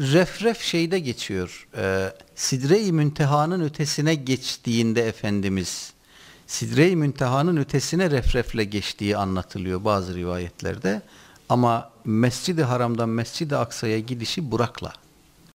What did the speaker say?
refref şeyde geçiyor. E, Sidre-i Münteha'nın ötesine geçtiğinde Efendimiz Sidre-i Münteha'nın ötesine refrefle geçtiği anlatılıyor bazı rivayetlerde. Ama Mescid-i Haram'dan Mescid-i Aksa'ya gidişi Burak'la